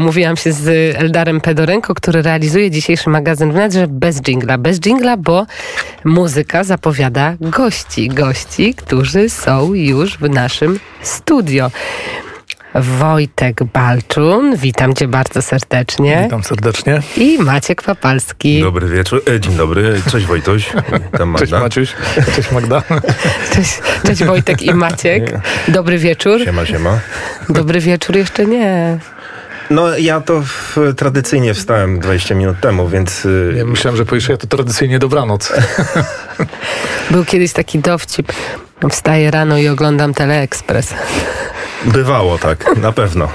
Mówiłam się z Eldarem Pedorenko, który realizuje dzisiejszy magazyn wnet, że bez dżingla. Bez dżingla, bo muzyka zapowiada gości. Gości, którzy są już w naszym studio. Wojtek Balczun, witam cię bardzo serdecznie. Witam serdecznie. I Maciek Papalski. Dobry wieczór, e, dzień dobry, cześć Wojtuś. Tam Magda. Cześć Maciuś, cześć Magda. Cześć, cześć Wojtek i Maciek. Dobry wieczór. Siema, siema. Dobry wieczór jeszcze nie. No ja to w, tradycyjnie wstałem 20 minut temu, więc... Y, ja myślałem, że powiesz, ja to tradycyjnie dobranoc. Był kiedyś taki dowcip. Wstaję rano i oglądam Teleekspres. Bywało tak, na pewno.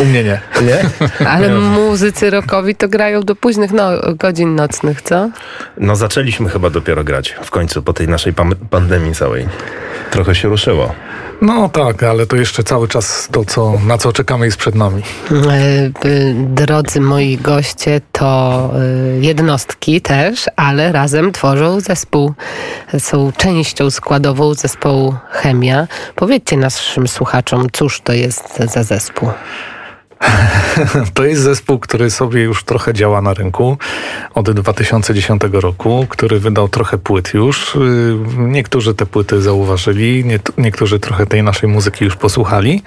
U mnie nie. Nie? Ale nie. muzycy rockowi to grają do późnych no, godzin nocnych, co? No zaczęliśmy chyba dopiero grać w końcu po tej naszej pandemii całej. Trochę się ruszyło. No tak, ale to jeszcze cały czas to, co, na co czekamy jest przed nami. E, drodzy moi goście, to e, jednostki też, ale razem tworzą zespół. Są częścią składową zespołu Chemia. Powiedzcie naszym słuchaczom, cóż to jest za zespół. To jest zespół, który sobie już trochę działa na rynku od 2010 roku, który wydał trochę płyt już. Niektórzy te płyty zauważyli, niektórzy trochę tej naszej muzyki już posłuchali.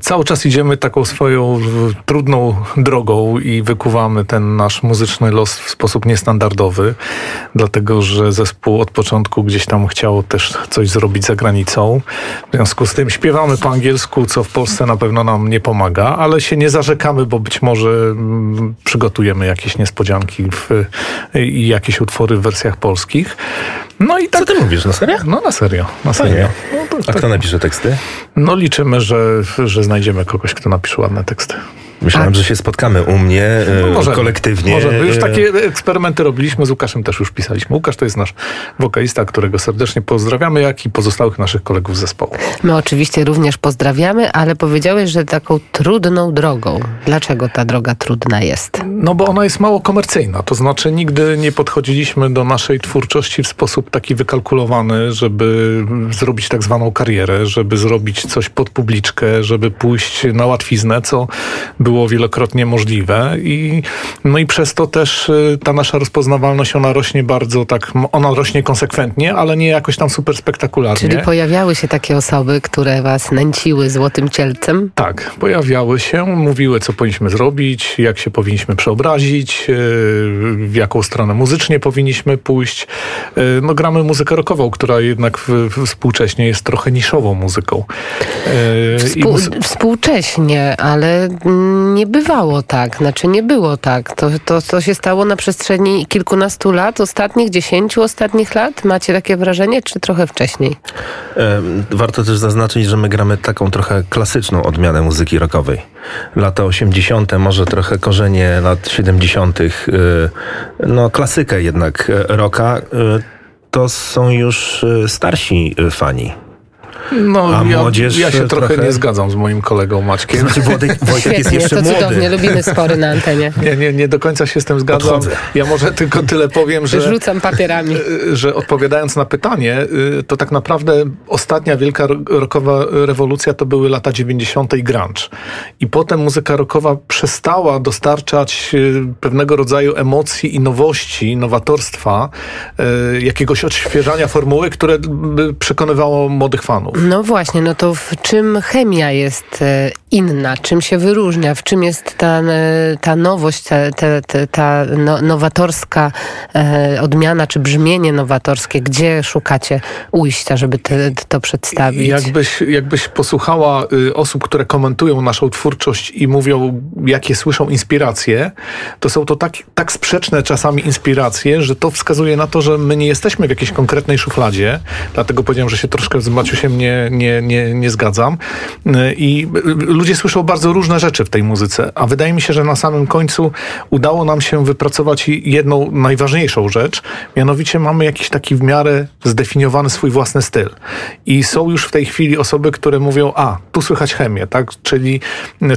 Cały czas idziemy taką swoją trudną drogą i wykuwamy ten nasz muzyczny los w sposób niestandardowy, dlatego że zespół od początku gdzieś tam chciał też coś zrobić za granicą. W związku z tym śpiewamy po angielsku, co w Polsce na pewno nam nie pomaga, ale się nie zarzekamy, bo być może mm, przygotujemy jakieś niespodzianki w, i jakieś utwory w wersjach polskich. No i tak. Co ty mówisz, na serio? No na serio, na serio. No, to, A kto napisze teksty? No liczymy, że, że znajdziemy kogoś, kto napisze ładne teksty. Myślałem, A. że się spotkamy u mnie no, kolektywnie. Może. Już takie eksperymenty robiliśmy, z Łukaszem też już pisaliśmy. Łukasz to jest nasz wokalista, którego serdecznie pozdrawiamy, jak i pozostałych naszych kolegów z zespołu. My oczywiście również pozdrawiamy, ale powiedziałeś, że taką trudną drogą. Dlaczego ta droga trudna jest? No bo ona jest mało komercyjna. To znaczy nigdy nie podchodziliśmy do naszej twórczości w sposób taki wykalkulowany, żeby zrobić tak zwaną karierę, żeby zrobić coś pod publiczkę, żeby pójść na łatwiznę, co było było wielokrotnie możliwe i no i przez to też y, ta nasza rozpoznawalność, ona rośnie bardzo tak, ona rośnie konsekwentnie, ale nie jakoś tam super spektakularnie. Czyli pojawiały się takie osoby, które was nęciły złotym cielcem? Tak, pojawiały się, mówiły co powinniśmy zrobić, jak się powinniśmy przeobrazić, y, w jaką stronę muzycznie powinniśmy pójść. Y, no gramy muzykę rockową, która jednak współcześnie jest trochę niszową muzyką. Współ, Współcześnie, ale nie bywało tak, znaczy nie było tak. To, to, to się stało na przestrzeni kilkunastu lat, ostatnich dziesięciu ostatnich lat? Macie takie wrażenie, czy trochę wcześniej? Warto też zaznaczyć, że my gramy taką trochę klasyczną odmianę muzyki rockowej. Lata 80., może trochę korzenie lat 70., y, no klasykę jednak rocka. Y, to są już y, starsi fani. No, A ja, młodzież ja się trochę, trochę, nie zgadzam z moim kolegą Maćkiem. Znaczy, Wojtek, Wojtek jest jeszcze to młody. cudownie, lubimy spory na antenie. Nie, nie, nie do końca się z tym zgadzam. Odchodzę. Ja może tylko tyle powiem, że... Rzucam papierami. Że odpowiadając na pytanie, y, to tak naprawdę ostatnia wielka rockowa rewolucja to były lata 90. i grunge. I potem muzyka rockowa przestała dostarczać y, pewnego rodzaju emocji i nowości, nowatorstwa, y, jakiegoś odświeżania formuły, które by przekonywało młodych fanów. No właśnie, no to w czym chemia jest e, inna? Czym się wyróżnia? W czym jest ta, e, ta nowość, ta, ta, ta no, nowatorska e, odmiana, czy brzmienie nowatorskie? Gdzie szukacie ujścia, żeby te, to przedstawić? Jakbyś, jakbyś posłuchała y, osób, które komentują naszą twórczość i mówią, jakie słyszą inspiracje, to są to tak, tak sprzeczne czasami inspiracje, że to wskazuje na to, że my nie jesteśmy w jakiejś konkretnej szufladzie. Dlatego powiedziałem, że się troszkę z Maciusiem nie nie, nie, nie, zgadzam. I ludzie słyszą bardzo różne rzeczy w tej muzyce, a wydaje mi się, że na samym końcu udało nam się wypracować jedną najważniejszą rzecz, mianowicie mamy jakiś taki w miarę zdefiniowany swój własny styl. I są już w tej chwili osoby, które mówią, a, tu słychać chemię, tak? Czyli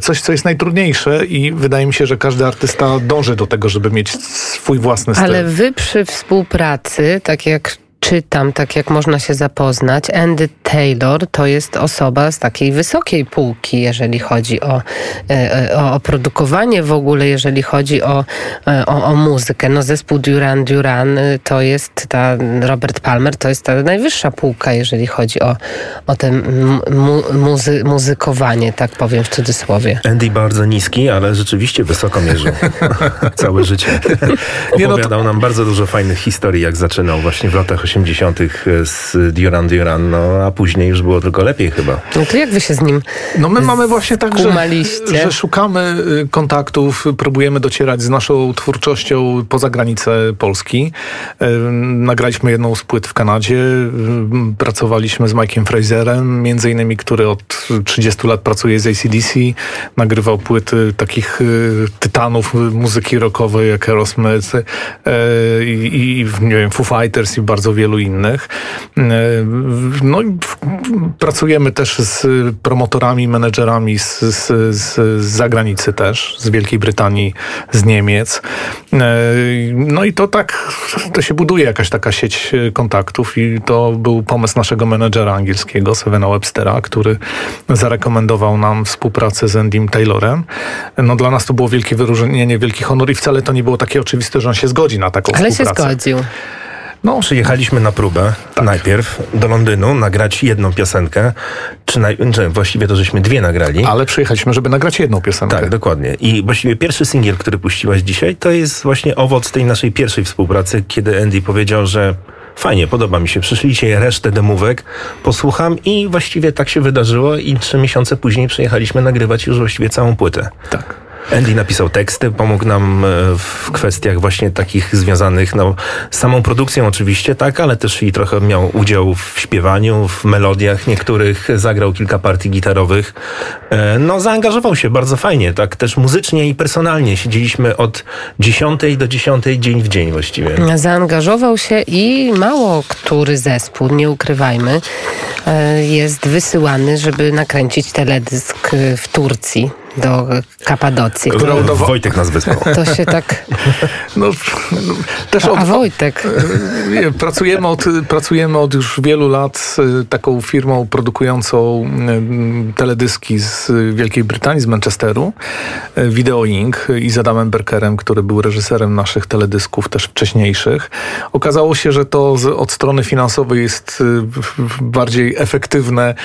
coś, co jest najtrudniejsze i wydaje mi się, że każdy artysta dąży do tego, żeby mieć swój własny styl. Ale wy przy współpracy, tak jak czytam, tak jak można się zapoznać, Andy Taylor to jest osoba z takiej wysokiej półki, jeżeli chodzi o, e, o, o produkowanie w ogóle, jeżeli chodzi o, e, o, o muzykę. No zespół Duran Duran to jest ta, Robert Palmer to jest ta najwyższa półka, jeżeli chodzi o, o te mu, muzy, muzykowanie, tak powiem w cudzysłowie. Andy bardzo niski, ale rzeczywiście wysoko mierzył całe życie. Opowiadał no to... nam bardzo dużo fajnych historii, jak zaczynał właśnie w latach 80. z Duran Duran, no a później już było tylko lepiej chyba. No to jak wy się z nim No my mamy właśnie tak, że, że szukamy y, kontaktów, próbujemy docierać z naszą twórczością poza granicę Polski. Y, nagraliśmy jedną z płyt w Kanadzie, y, pracowaliśmy z Mike'iem Fraserem, między innymi, który od 30 lat pracuje z ACDC, nagrywał płyty takich tytanów muzyki rockowej jak Aerosmith i, i nie wiem, Foo Fighters i bardzo wielu innych. No i pracujemy też z promotorami, menedżerami z, z, z, zagranicy też, z Wielkiej Brytanii, z Niemiec. No i to tak, to się buduje jakaś taka sieć kontaktów i to był pomysł naszego menedżera angielskiego, Sevena Webstera, który zarekomendował nam współpracę z Endym Taylorem. No dla nas to było wielkie wyróżnienie, wielki honor i wcale to nie było takie oczywiste, że on się zgodzi na taką Ale współpracę. Ale się zgodził. No, przyjechaliśmy na próbę tak. najpierw do Londynu, nagrać jedną piosenkę, czy, naj, czy właściwie to żeśmy dwie nagrali. Ale przyjechaliśmy, żeby nagrać jedną piosenkę. Tak, dokładnie. I właściwie pierwszy singiel, który puściłaś dzisiaj, to jest właśnie owoc tej naszej pierwszej współpracy, kiedy Andy powiedział, że fajnie, podoba mi się. Przyszlijcie resztę demówek, posłucham i właściwie tak się wydarzyło i trzy miesiące później przyjechaliśmy nagrywać już właściwie całą płytę. Tak. Andy napisał teksty, pomógł nam e, w kwestiach właśnie takich związanych no, z samą produkcją oczywiście, tak, ale też i trochę miał udział w śpiewaniu, w melodiach niektórych, zagrał kilka partii gitarowych. E, no, zaangażował się bardzo fajnie, tak, też muzycznie i personalnie. Siedzieliśmy od 10 do 10 dzień w dzień właściwie. Zaangażował się i mało który zespół, nie ukrywajmy, e, jest wysyłany, żeby nakręcić teledysk w Turcji do Kapadocji. No, Wojtek nas wysłał. To się tak... No, no, też od, A Wojtek? Nie, pracujemy, od, pracujemy od już wielu lat z taką firmą produkującą mm, teledyski z Wielkiej Brytanii, z Manchesteru, Video Inc. i z Adamem Berkerem, który był reżyserem naszych teledysków też wcześniejszych. Okazało się, że to z, od strony finansowej jest bardziej efektywne,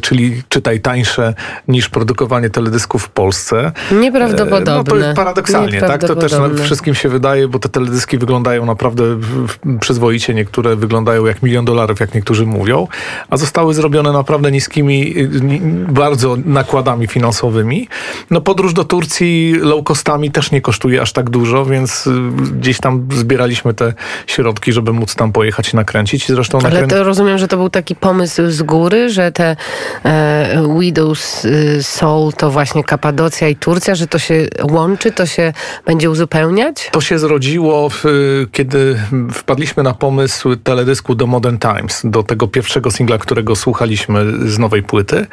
czyli czytaj tańsze niż produkowanie teledysków teledysków w Polsce. Nieprawdopodobne. No to jest paradoksalnie, tak? To też wszystkim się wydaje, bo te teledyski wyglądają naprawdę przyzwoicie. Niektóre wyglądają jak milion dolarów, jak niektórzy mówią, a zostały zrobione naprawdę niskimi, bardzo nakładami finansowymi. No podróż do Turcji low costami też nie kosztuje aż tak dużo, więc y, gdzieś tam zbieraliśmy te środki, żeby móc tam pojechać i nakręcić. Zresztą Ale nakrę... to rozumiem, że to był taki pomysł z góry, że te e, Widows y, Soul to właśnie właśnie Kapadocja i Turcja, że to się łączy, to się będzie uzupełniać? To się zrodziło, w, kiedy wpadliśmy na pomysł teledysku do Modern Times, do tego pierwszego singla, którego słuchaliśmy z nowej płyty.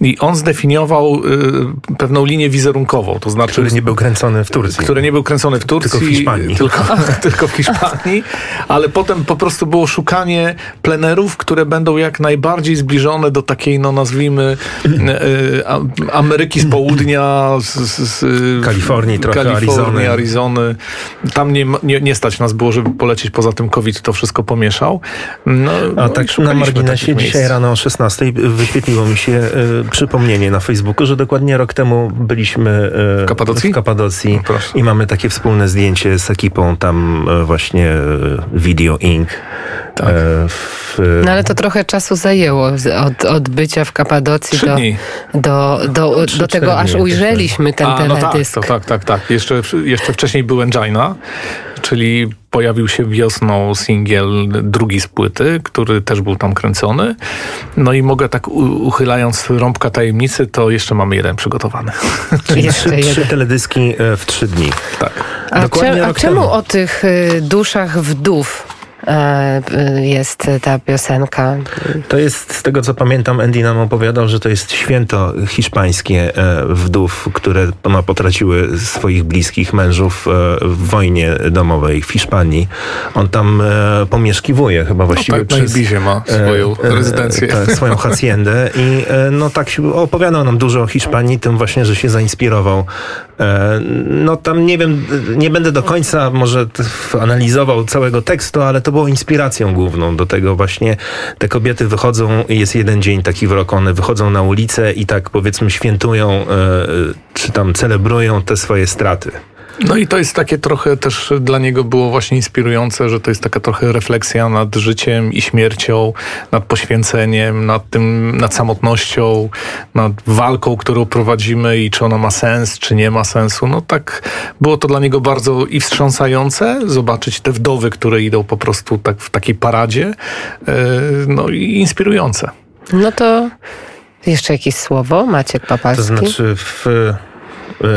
I on zdefiniował y, pewną linię wizerunkową, to znaczy... Który nie był kręcony w Turcji. Który nie był kręcony w Turcji. Tylko w Hiszpanii. Tylko, tylko w Hiszpanii. Ale potem po prostu było szukanie plenerów, które będą jak najbardziej zbliżone do takiej, no nazwijmy, y, y, Ameryki z południa, z, z Kalifornii, trochę Kalifornii, Arizony. Arizony. Tam nie, nie, nie stać nas było, żeby polecieć poza tym COVID, to wszystko pomieszał. No, A no tak na marginesie dzisiaj rano o 16 wyświetliło mi się y, przypomnienie na Facebooku, że dokładnie rok temu byliśmy y, w Kapadocji, w Kapadocji no, i mamy takie wspólne zdjęcie z ekipą tam y, właśnie Video Inc. Tak. W, no ale to trochę czasu zajęło od, od bycia w Kapadocji do, do, do, do, tego aż ujrzeliśmy ten A, teledysk. No tak, tak, tak, tak. Jeszcze, jeszcze wcześniej był Engina, czyli pojawił się wiosną singiel drugi z płyty, który też był tam kręcony. No i mogę tak uchylając rąbka tajemnicy, to jeszcze mamy jeden przygotowany. Czyli trzy, trzy teledyski e, w trzy dni. Tak. A, cze, a czemu temu. o tych y, duszach wdów e, jest ta piosenka. To jest, z tego co pamiętam, Andy nam opowiadał, że to jest święto hiszpańskie e, wdów, które no, potraciły swoich bliskich mężów e, w wojnie domowej w Hiszpanii. On tam e, pomieszkiwuje chyba właściwie no tak, przez... Ibizie ma swoją e, e, rezydencję. Tak, swoją haciendę i e, no tak opowiadał nam dużo o Hiszpanii, tym właśnie, że się zainspirował. E, No tam nie wiem, nie będę do końca może analizował całego tekstu, ale to było inspiracją główną do tego właśnie. Te kobiety wychodzą, jest jeden dzień taki w roku, one wychodzą na ulicę i tak powiedzmy świętują, e, czy tam celebrują te swoje straty. No i to jest takie trochę też dla niego było właśnie inspirujące, że to jest taka trochę refleksja nad życiem i śmiercią, nad poświęceniem, nad tym, nad samotnością, nad walką, którą prowadzimy i czy ona ma sens, czy nie ma sensu. No tak było to dla niego bardzo i wstrząsające, zobaczyć te wdowy, które idą po prostu tak w takiej paradzie, e, no i inspirujące. No to jeszcze jakieś słowo, Maciek Papalski. To znaczy w,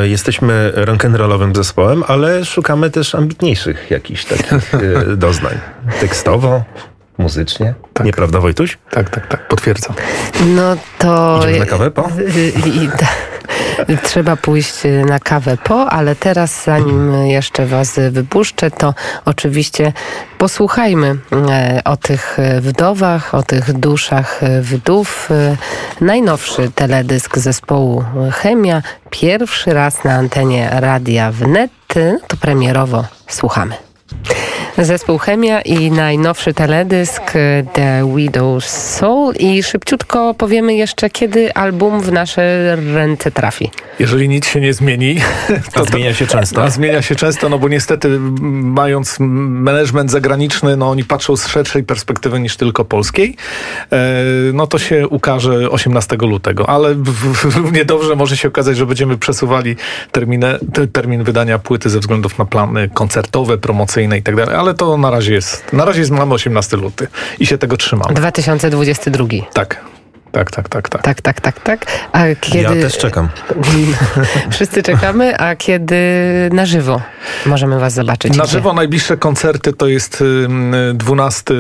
jesteśmy rock'n'rollowym zespołem, ale szukamy też ambitniejszych jakichś takich e, doznań. Tekstowo, muzycznie. Tak. Nieprawda Wojtuś? Tak, tak, tak, potwierdzam. No to... Idziemy na kawę po? I, i, ta, trzeba pójść na kawę po, ale teraz zanim jeszcze was wypuszczę, to oczywiście posłuchajmy e, o tych wdowach, o tych duszach wdów. Najnowszy teledysk zespołu Chemia, pierwszy raz na antenie Radia Wnet, to premierowo słuchamy. Zespół Chemia i najnowszy teledysk e, The Widow's Soul i szybciutko powiemy jeszcze, kiedy album w nasze ręce trafi. Jeżeli nic się nie zmieni, To zmienia się często. A zmienia się często, no bo niestety mając management zagraniczny, no oni patrzą z szerszej perspektywy niż tylko polskiej, e, no to się ukaże 18 lutego, ale równie dobrze może się okazać, że będziemy przesuwali terminę, te- termin wydania płyty ze względów na plany koncertowe, promocyjne i tak dalej, ale to na razie jest, na razie jest, mamy 18 luty i się tego trzymamy. 2022. Tak, tak, tak, tak, tak. Tak, tak, tak, tak. A kiedy... Ja też czekam. Wszyscy czekamy, a kiedy na żywo możemy was zobaczyć? Na Gdzie? żywo najbliższe koncerty to jest ym, 12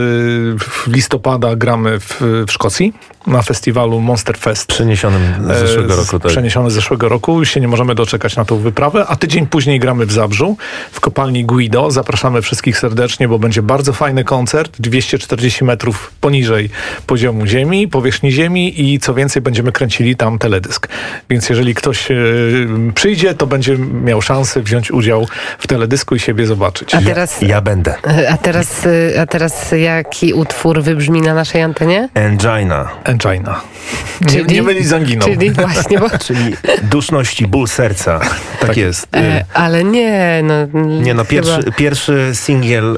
listopada gramy w, w Szkocji na festiwalu Monster Fest. Przeniesionym z zeszłego E, roku. Tak. Przeniesiony z zeszłego roku. Już się nie możemy doczekać na tą wyprawę. A tydzień później gramy w Zabrzu w kopalni Guido. Zapraszamy wszystkich serdecznie, bo będzie bardzo fajny koncert. 240 metrów poniżej poziomu ziemi, powierzchni ziemi i co więcej będziemy kręcili tam teledysk. Więc jeżeli ktoś e, przyjdzie, to będzie miał szansę wziąć udział w teledysku i siebie zobaczyć. A teraz, Ja będę. a, teraz, a teraz jaki utwór wybrzmi na naszej antenie? Angina, Angina. Nie, Czyli- nie mylić z anginą. Czyli właśnie, bo... czyli duszność i ból serca. Tak jest. E, ale nie, no... Nie no, pierwszy, chyba- pierwszy singiel, e,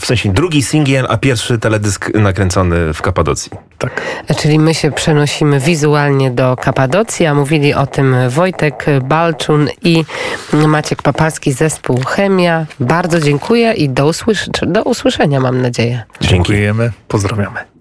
w sensie drugi singiel, a pierwszy teledysk nakręcony w Kapadocji. Tak. Czyli my się przenosimy wizualnie do Kapadocji, a mówili o tym Wojtek Balczun i Maciek Papalski, zespół Chemia. Bardzo dziękuję i do, usłysz- do usłyszenia mam nadzieję. Dziękujemy. Pozdrawiamy.